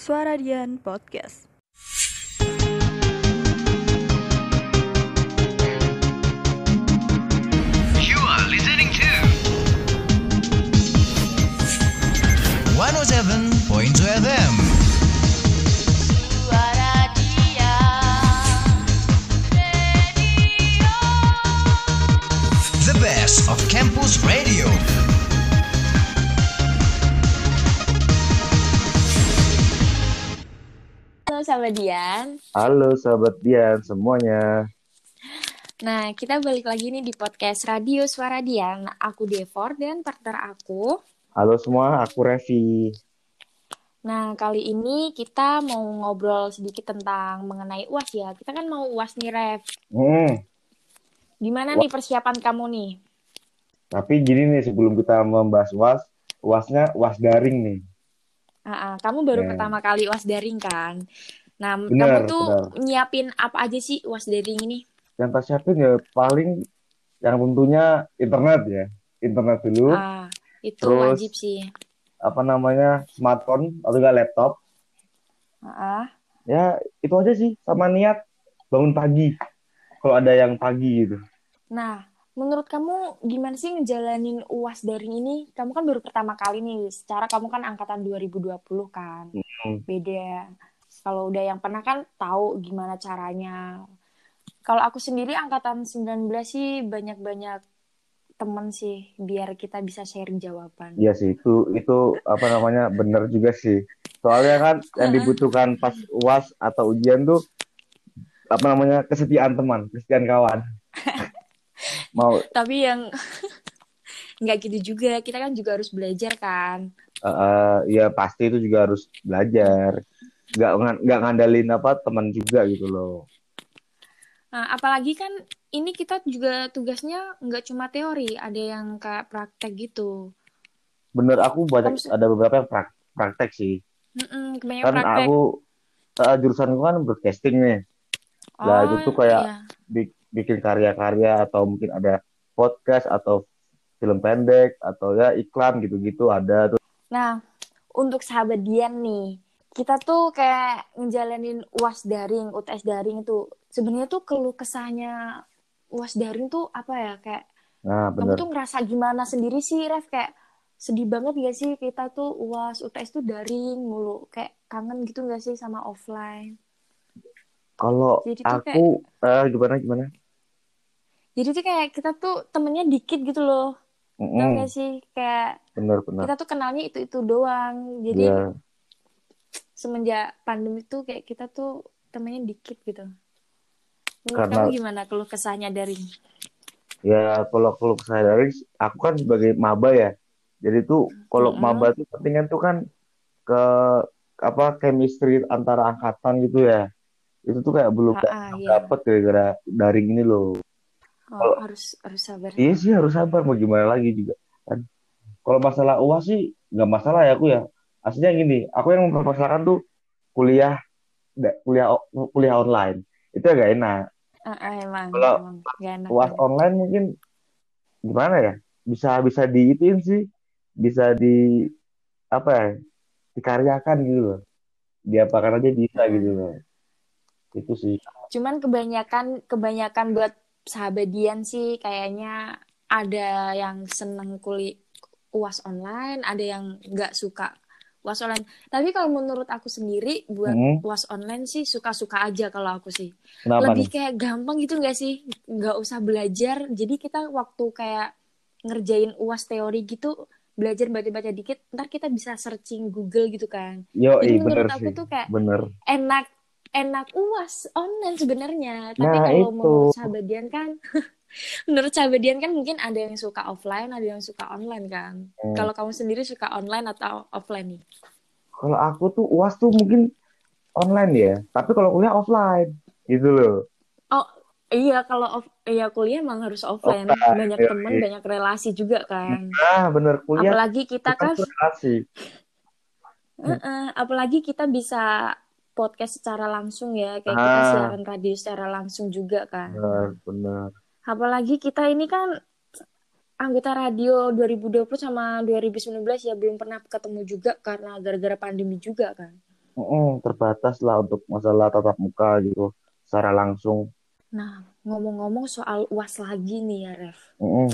Suara Dian Podcast. You are listening to 107.2 FM. Suara dia Radio The best of campus radio. Sahabat Dian. Halo sahabat Dian semuanya. Nah, kita balik lagi nih di podcast Radio Suara Dian. Aku Devor dan partner aku. Halo semua, aku Revi. Nah, kali ini kita mau ngobrol sedikit tentang mengenai UAS ya. Kita kan mau UAS nih, Rev. Hmm, Gimana nih persiapan kamu nih? tapi gini nih sebelum kita membahas UAS, UASnya UAS daring nih. Ah, ah, kamu baru Ya. pertama kali UAS daring kan? Nah, Benar, kamu tuh benar. nyiapin apa aja sih UAS daring ini? Yang tak siapin ya paling yang tentunya internet ya. Internet dulu, Ah, itu Terus- wajib sih. apa namanya smartphone atau enggak laptop. Ah, ah. Ya itu aja sih, sama niat bangun pagi. Kalau ada yang pagi gitu. Nah, menurut kamu gimana sih ngejalanin UAS daring ini? Kamu kan baru pertama kali nih, secara kamu kan angkatan 2020 kan. Hmm. Beda. Kalau udah yang pernah kan tahu gimana caranya. Kalau aku sendiri angkatan 19 sih banyak-banyak temen sih biar kita bisa sharing jawaban. Iya sih itu itu apa namanya bener juga sih. Soalnya kan yang dibutuhkan pas UAS atau ujian tuh apa namanya kesetiaan teman, kesetiaan kawan. Mau Tapi yang nggak gitu juga, kita kan juga harus belajar kan. eh, eh, ya pasti itu juga harus belajar. Nggak nggak ngandalin apa teman juga gitu loh. Nah, apalagi kan ini kita juga tugasnya nggak cuma teori, ada yang kayak praktek gitu. Bener aku banyak Kamu ada beberapa yang prak- praktek sih. Mm-mm, Kan praktek. aku eh, jurusanku kan broadcasting nih. Lah, itu tuh kayak- iya. Bik- bikin karya-karya atau mungkin ada podcast atau film pendek atau ya iklan gitu-gitu ada tuh. Nah, untuk sahabat Dian nih, kita tuh kayak ngejalanin UAS daring, UTS daring itu. Sebenarnya tuh keluh kesahnya UAS daring tuh apa ya? Kayak Nah, kamu tuh ngerasa gimana sendiri sih, Ref? Kayak sedih banget gak sih kita tuh UAS, UTS tuh daring mulu. Kayak kangen gitu gak sih sama offline? Kalau aku eh, gimana gimana? Jadi tuh kayak kita tuh temennya dikit gitu loh. Tau Mm-mm, gak sih? Kayak bener bener. kita tuh kenalnya itu-itu doang. Jadi Iya. Semenjak pandemi tuh kayak kita tuh temennya dikit gitu. Menurut Karena- kamu gimana keluh kesahnya dari Ya kalau kalau saya dari aku kan sebagai maba ya. Jadi tuh kalau Mm-mm. maba tuh pentingnya tuh kan ke apa chemistry antara angkatan gitu ya. Itu tuh kayak belum Ah, ah, iya. dapet gara-gara daring ini loh. oh, harus harus sabar. Iya sih harus sabar mau gimana lagi juga kan. Kalau masalah UAS sih nggak masalah ya aku ya. Aslinya gini, aku yang mempermasalahkan tuh kuliah kuliah kuliah online. Itu agak enak. Ah, emang, Kalau emang. UAS online mungkin gimana ya? Bisa bisa diitin sih. Bisa di apa ya? Dikaryakan gitu loh. Diapakan aja bisa Hmm. gitu loh. Itu sih. Cuman kebanyakan kebanyakan buat sahabat Dian sih kayaknya ada yang seneng kuliah UAS online, ada yang nggak suka UAS online. Tapi kalau menurut aku sendiri buat Mm-mm. UAS online sih suka-suka aja kalau aku sih. Kenapa lebih nih? kayak gampang gitu nggak sih nggak usah belajar jadi kita waktu kayak ngerjain uas teori gitu belajar baca-baca dikit ntar kita bisa searching Google gitu kan Yo, jadi bener menurut aku sih. tuh kayak Bener. enak enak uas online sebenarnya tapi Nah, kalau itu. menurut sahabat Dian kan menurut sahabat Dian kan mungkin ada yang suka offline ada yang suka online kan Hmm. kalau kamu sendiri suka online atau offline nih Kalau aku tuh UAS tuh mungkin online ya, tapi kalau kuliah offline gitu loh. oh iya kalau off iya kuliah emang harus offline Offline, banyak iya, temen iya. banyak relasi juga kan Nah, bener kuliah apalagi kita kan relasi. Heeh, apalagi kita bisa podcast secara langsung ya kayak kita Ah. siaran radio secara langsung juga kan Bener, bener. Apalagi kita ini kan anggota radio 2020 sama 2019 ya belum pernah ketemu juga karena gara-gara pandemi juga kan mm, terbatas lah untuk masalah tatap muka gitu secara langsung. Nah, ngomong-ngomong soal UAS lagi nih ya, Ref. Mm-mm.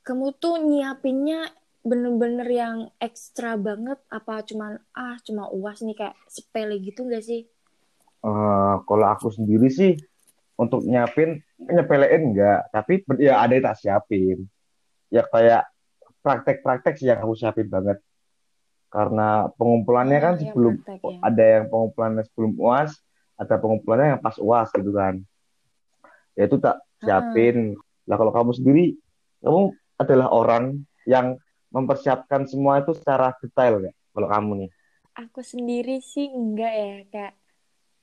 Kamu tuh nyiapinnya bener-bener yang ekstra banget apa cuman ah cuma UAS nih kayak sepele gitu gak sih? Eh, kalau aku sendiri sih untuk nyiapin nyepelein enggak, tapi ya ada yang tak siapin. Ya kayak praktek-praktek sih yang aku siapin banget. Karena pengumpulannya kan ya sebelum praktek ya. ada yang pengumpulannya sebelum UAS, ada pengumpulannya yang pas UAS gitu kan. Ya itu tak siapin. Lah kalau kamu sendiri, kamu adalah orang yang mempersiapkan semua itu secara detail nggak? Kalau kamu nih. Aku sendiri sih enggak ya, kayak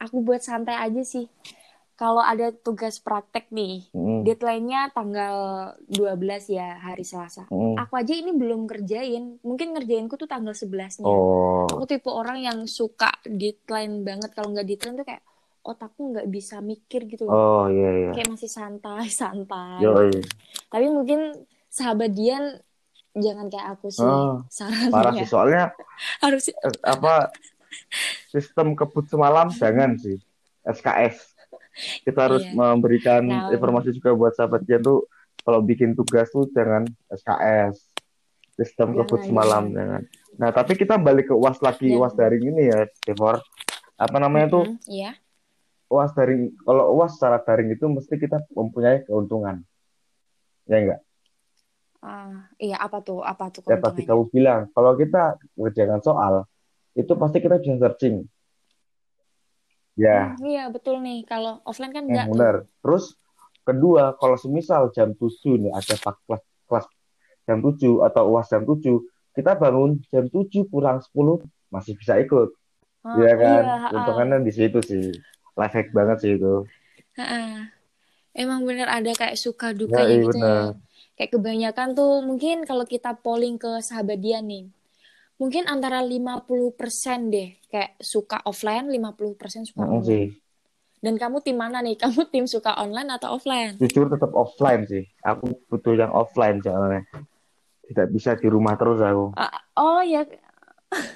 aku buat santai aja sih. Kalau ada tugas praktek nih, Mm, deadline-nya tanggal 12 ya, hari Selasa. mm. Aku aja ini belum kerjain. Mungkin ngerjainku tuh tanggal 11-nya. Oh, Aku tipe orang yang suka deadline banget. Kalau nggak deadline tuh kayak otakku nggak bisa mikir gitu loh. oh iya iya. Kayak masih santai-santai. Tapi mungkin sahabat Dian jangan kayak aku sih. Oh, parah Sarannya sih soalnya harus apa sistem kebut semalam jangan sih SKS kita harus Iya. memberikan Nah. informasi juga buat sahabat dia tuh kalau bikin tugas tuh jangan SKS sistem Jangan, kebut semalam jangan nah tapi kita balik ke uas lagi uas daring ini ya Devor apa namanya tuh Mm-mm, Iya. uas daring kalau uas secara daring itu mesti kita mempunyai keuntungan ya enggak Ah, iya apa tuh? Apa tuh ya pasti kamu bilang kalau kita mengerjakan soal itu pasti kita bisa searching ya Hmm, iya betul nih. Kalau offline kan enggak tuh. benar. Terus kedua, kalau semisal jam 7 nih ada kelas kelas jam 7 atau UAS jam 7, kita bangun jam 7 kurang 10 masih bisa ikut. Ah, Iya kan? iya, Untungannya di situ sih. Life hack banget sih itu. Emang bener ada kayak suka Ya, dukanya iya gitu ya. Kayak kebanyakan tuh mungkin kalau kita polling ke sahabat dia nih. Mungkin antara 50% deh kayak suka offline, 50% suka Mm, online. sih. Dan kamu tim mana nih? Kamu tim suka online atau offline? Jujur tetap offline sih. Aku butuh yang offline soalnya. Tidak bisa di rumah terus aku. Ah, oh ya.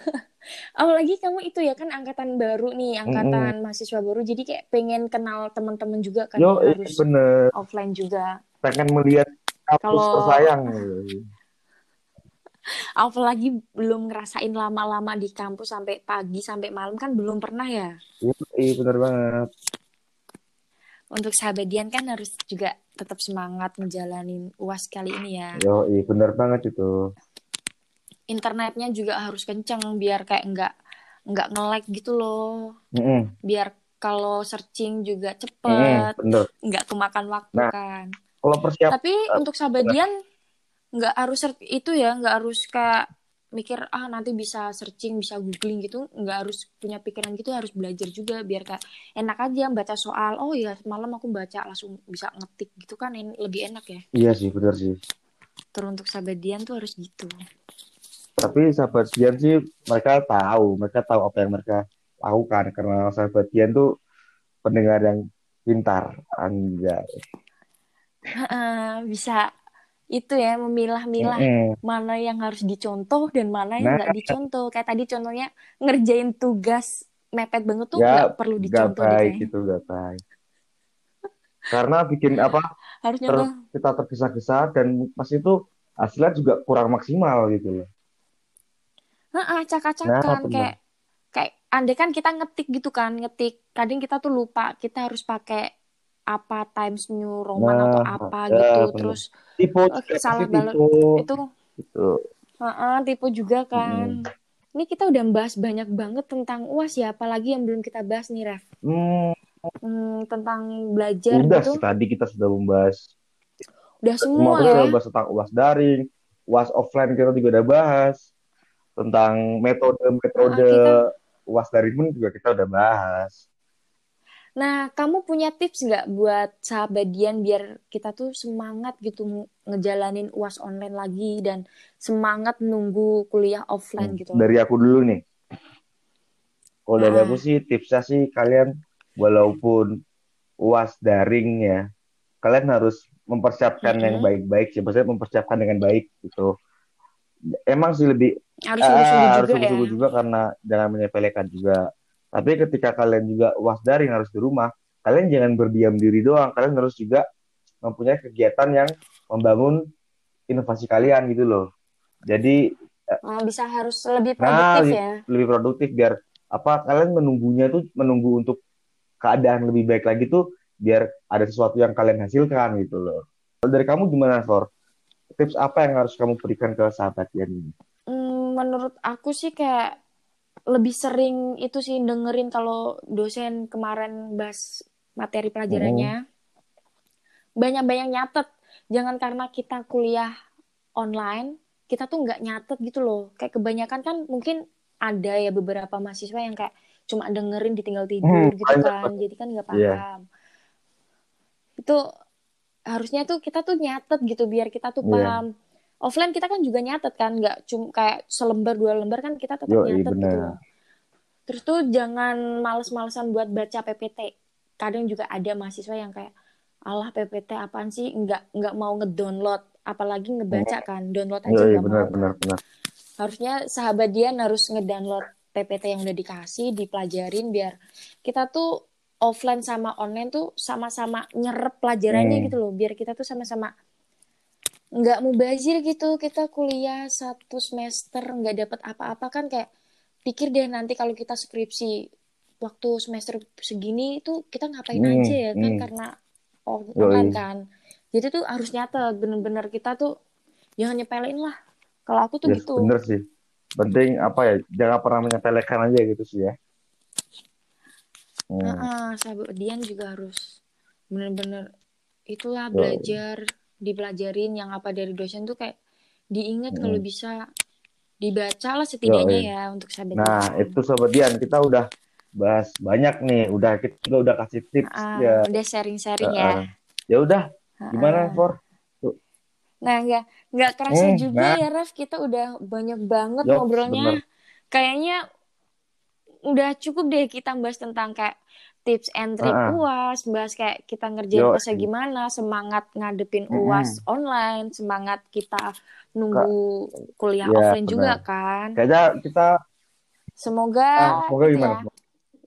Apalagi kamu itu ya kan angkatan baru nih, angkatan mahasiswa baru. Jadi kayak pengen kenal teman-teman juga kan Yo, harus bener. offline juga. Pengen melihat kampus Kalau- tersayang. Apalagi belum ngerasain lama-lama di kampus sampai pagi sampai malam kan belum pernah ya. Iya, bener banget. Untuk sahabat Dian kan harus juga tetap semangat ngejalanin UAS kali ini ya. Yo, bener banget itu. Internetnya juga harus kenceng biar kayak nggak nggak nge-lag gitu loh. Mm-mm. Biar kalau searching juga cepet, bener. nggak kemakan waktu Nah, kan. Kalau persiapan Tapi untuk sahabat Dian nggak harus itu ya, nggak harus kayak mikir ah nanti bisa searching, bisa googling gitu, nggak harus punya pikiran gitu, harus belajar juga biar kayak enak aja baca soal. Oh iya semalam aku baca langsung bisa ngetik gitu kan en- lebih enak ya. Iya sih, bener sih. Terus untuk sahabat Dian tuh harus gitu. Tapi sahabat Dian sih mereka tahu, mereka tahu apa yang mereka lakukan karena sahabat Dian tuh pendengar yang pintar, anjay. Bisa itu ya memilah-milah Mm-mm. mana yang harus dicontoh dan mana yang Nah. nggak dicontoh. Kayak tadi contohnya ngerjain tugas mepet banget tuh Ya, nggak perlu Gak dicontoh deh baik kayaknya. gitu, gak baik. Karena bikin apa Harus ter- kita tergesa-gesa dan pas itu hasilnya juga kurang maksimal gitu loh. Nah, acak-acakan benar. kayak kayak andai kan kita ngetik gitu kan, ngetik. Kadang kita tuh lupa kita harus pakai apa Times New Roman Nah, atau apa ya, gitu. benar. Terus Tipe juga salah balas tipe itu gitu. heeh, tipe juga kan. Ini kita udah bahas banyak banget tentang UAS ya, apalagi yang belum kita bahas nih, Ref. Hmm, Hmm, tentang belajar udah gitu. sih tadi kita sudah membahas Udah semua kita ya. udah bahas tentang UAS daring, UAS offline kita juga udah bahas tentang metode-metode Ah, UAS daring pun juga kita udah bahas. Nah, kamu punya tips nggak buat sahabat Dian biar kita tuh semangat gitu ngejalanin UAS online lagi dan semangat nunggu kuliah offline Hmm, gitu? Dari aku dulu nih. Kalau dari Ah. aku sih tipsnya sih kalian walaupun UAS daring ya, kalian harus mempersiapkan yang Mm-mm. baik-baik sih, maksudnya mempersiapkan dengan baik gitu. Emang sih lebih Harus Ah, sungguh-sungguh harus juga ya. juga karena jangan menyepelekan juga. Tapi ketika kalian juga uas daring harus di rumah, kalian jangan berdiam diri doang. Kalian harus juga mempunyai kegiatan yang membangun inovasi kalian gitu loh. Jadi Ah, bisa harus lebih Nah, produktif lebih- ya. lebih produktif biar apa kalian menunggunya tuh menunggu untuk keadaan lebih baik lagi tuh biar ada sesuatu yang kalian hasilkan gitu loh. Kalau dari kamu gimana, Sor? Tips apa yang harus kamu berikan ke sahabat Dian ini? Hmm, menurut aku sih kayak lebih sering itu sih dengerin kalau dosen kemarin bahas materi pelajarannya. Banyak-banyak nyatet. Jangan karena kita kuliah online, kita tuh nggak nyatet gitu loh. Kayak kebanyakan kan mungkin ada ya beberapa mahasiswa yang kayak cuma dengerin ditinggal tidur Hmm, gitu kan. Jadi kan nggak Iya. paham. Itu harusnya tuh kita tuh nyatet gitu biar kita tuh Iya. paham. Offline kita kan juga nyatet kan, nggak cuma kayak selembar dua lembar kan kita tetap Yoi, nyatet gitu loh. Terus tuh jangan males-malesan buat baca PPT. Kadang juga ada mahasiswa yang kayak Allah PPT apaan sih nggak nggak mau ngedownload apalagi ngebaca kan download aja Iya, iya, mau benar, benar. harusnya sahabat Dian harus ngedownload PPT yang udah dikasih dipelajarin biar kita tuh offline sama online tuh sama-sama nyerap pelajarannya Hmm. gitu loh biar kita tuh sama-sama nggak mubazir gitu kita kuliah satu semester nggak dapat apa-apa kan kayak pikir deh nanti kalau kita skripsi waktu semester segini tuh kita ngapain Hmm, aja ya kan hmm. karena on- Yoi. online kan jadi tuh harus nyatet bener-bener kita tuh jangan nyepelin lah kalau aku tuh Yes, gitu bener sih. Penting apa ya? Jangan pernah menyepelekan aja gitu sih ya. Hmm. Heeh, sahabat Dian juga harus bener-bener itulah Yoi. belajar dipelajarin yang apa dari dosen tuh kayak diingat kalau Mm. bisa dibaca lah setidaknya Yoi. ya untuk sahabat Nah, Dian. itu Sobat Dian, kita udah bahas banyak nih. Udah kita juga udah kasih tips Ah, ya. udah sharing-sharing ya. Heeh. Ya udah, gimana, Heeh. For? Nah, nggak nggak kerasa Hmm, juga nah. ya, Raf. Kita udah banyak banget ngobrolnya. bener. Kayaknya udah cukup deh kita bahas tentang kayak tips and trick ah. UAS, bahas kayak kita ngerjain UASnya gimana, semangat ngadepin Mm-mm. UAS online, semangat kita nunggu kuliah Ya, offline juga benar. kan. Kayaknya kita Semoga ah, semoga itu gimana? ya,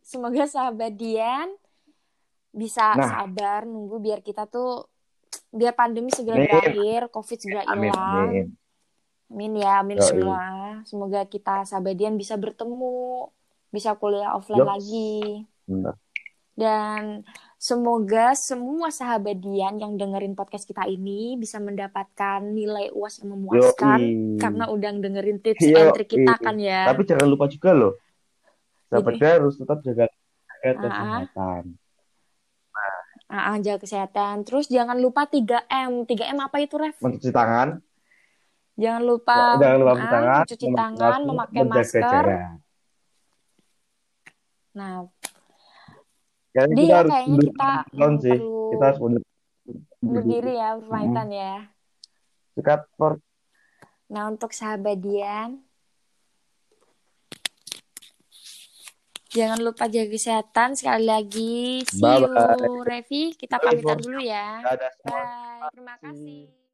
semoga sahabat Dian bisa Nah. sabar nunggu biar kita tuh biar pandemi segera Amin. berakhir, COVID segera Amin, hilang. amin. Amin ya, amin Yoi. semua. Semoga kita sahabatian bisa bertemu, bisa kuliah offline Yops. lagi. Bener. Dan semoga semua sahabat Dian yang dengerin podcast kita ini bisa mendapatkan nilai UAS yang memuaskan Yoi. karena udah dengerin tips Yoi. and trick kita kan ya. Tapi jangan lupa juga loh. Sahabat Jadi- Dian harus tetap jaga Ah, ah. kesehatan. Ah, ah, jaga kesehatan. Terus jangan lupa 3M. 3M apa itu, Ref? Mencuci tangan, Jangan lupa jangan lupa ah, mencuci tangan, mencuci tangan, memakai masker. jarak. Nah, Kayaknya Dia kita harus kayaknya kita tahun sih. perlu Kita harus mundur. berdiri ya, berpamitan ya. Sikat for Nah, untuk sahabat Dian, jangan lupa jaga kesehatan sekali lagi. See you, Revi. Kita Bye, pamitan dulu ya. Bye. Terima kasih.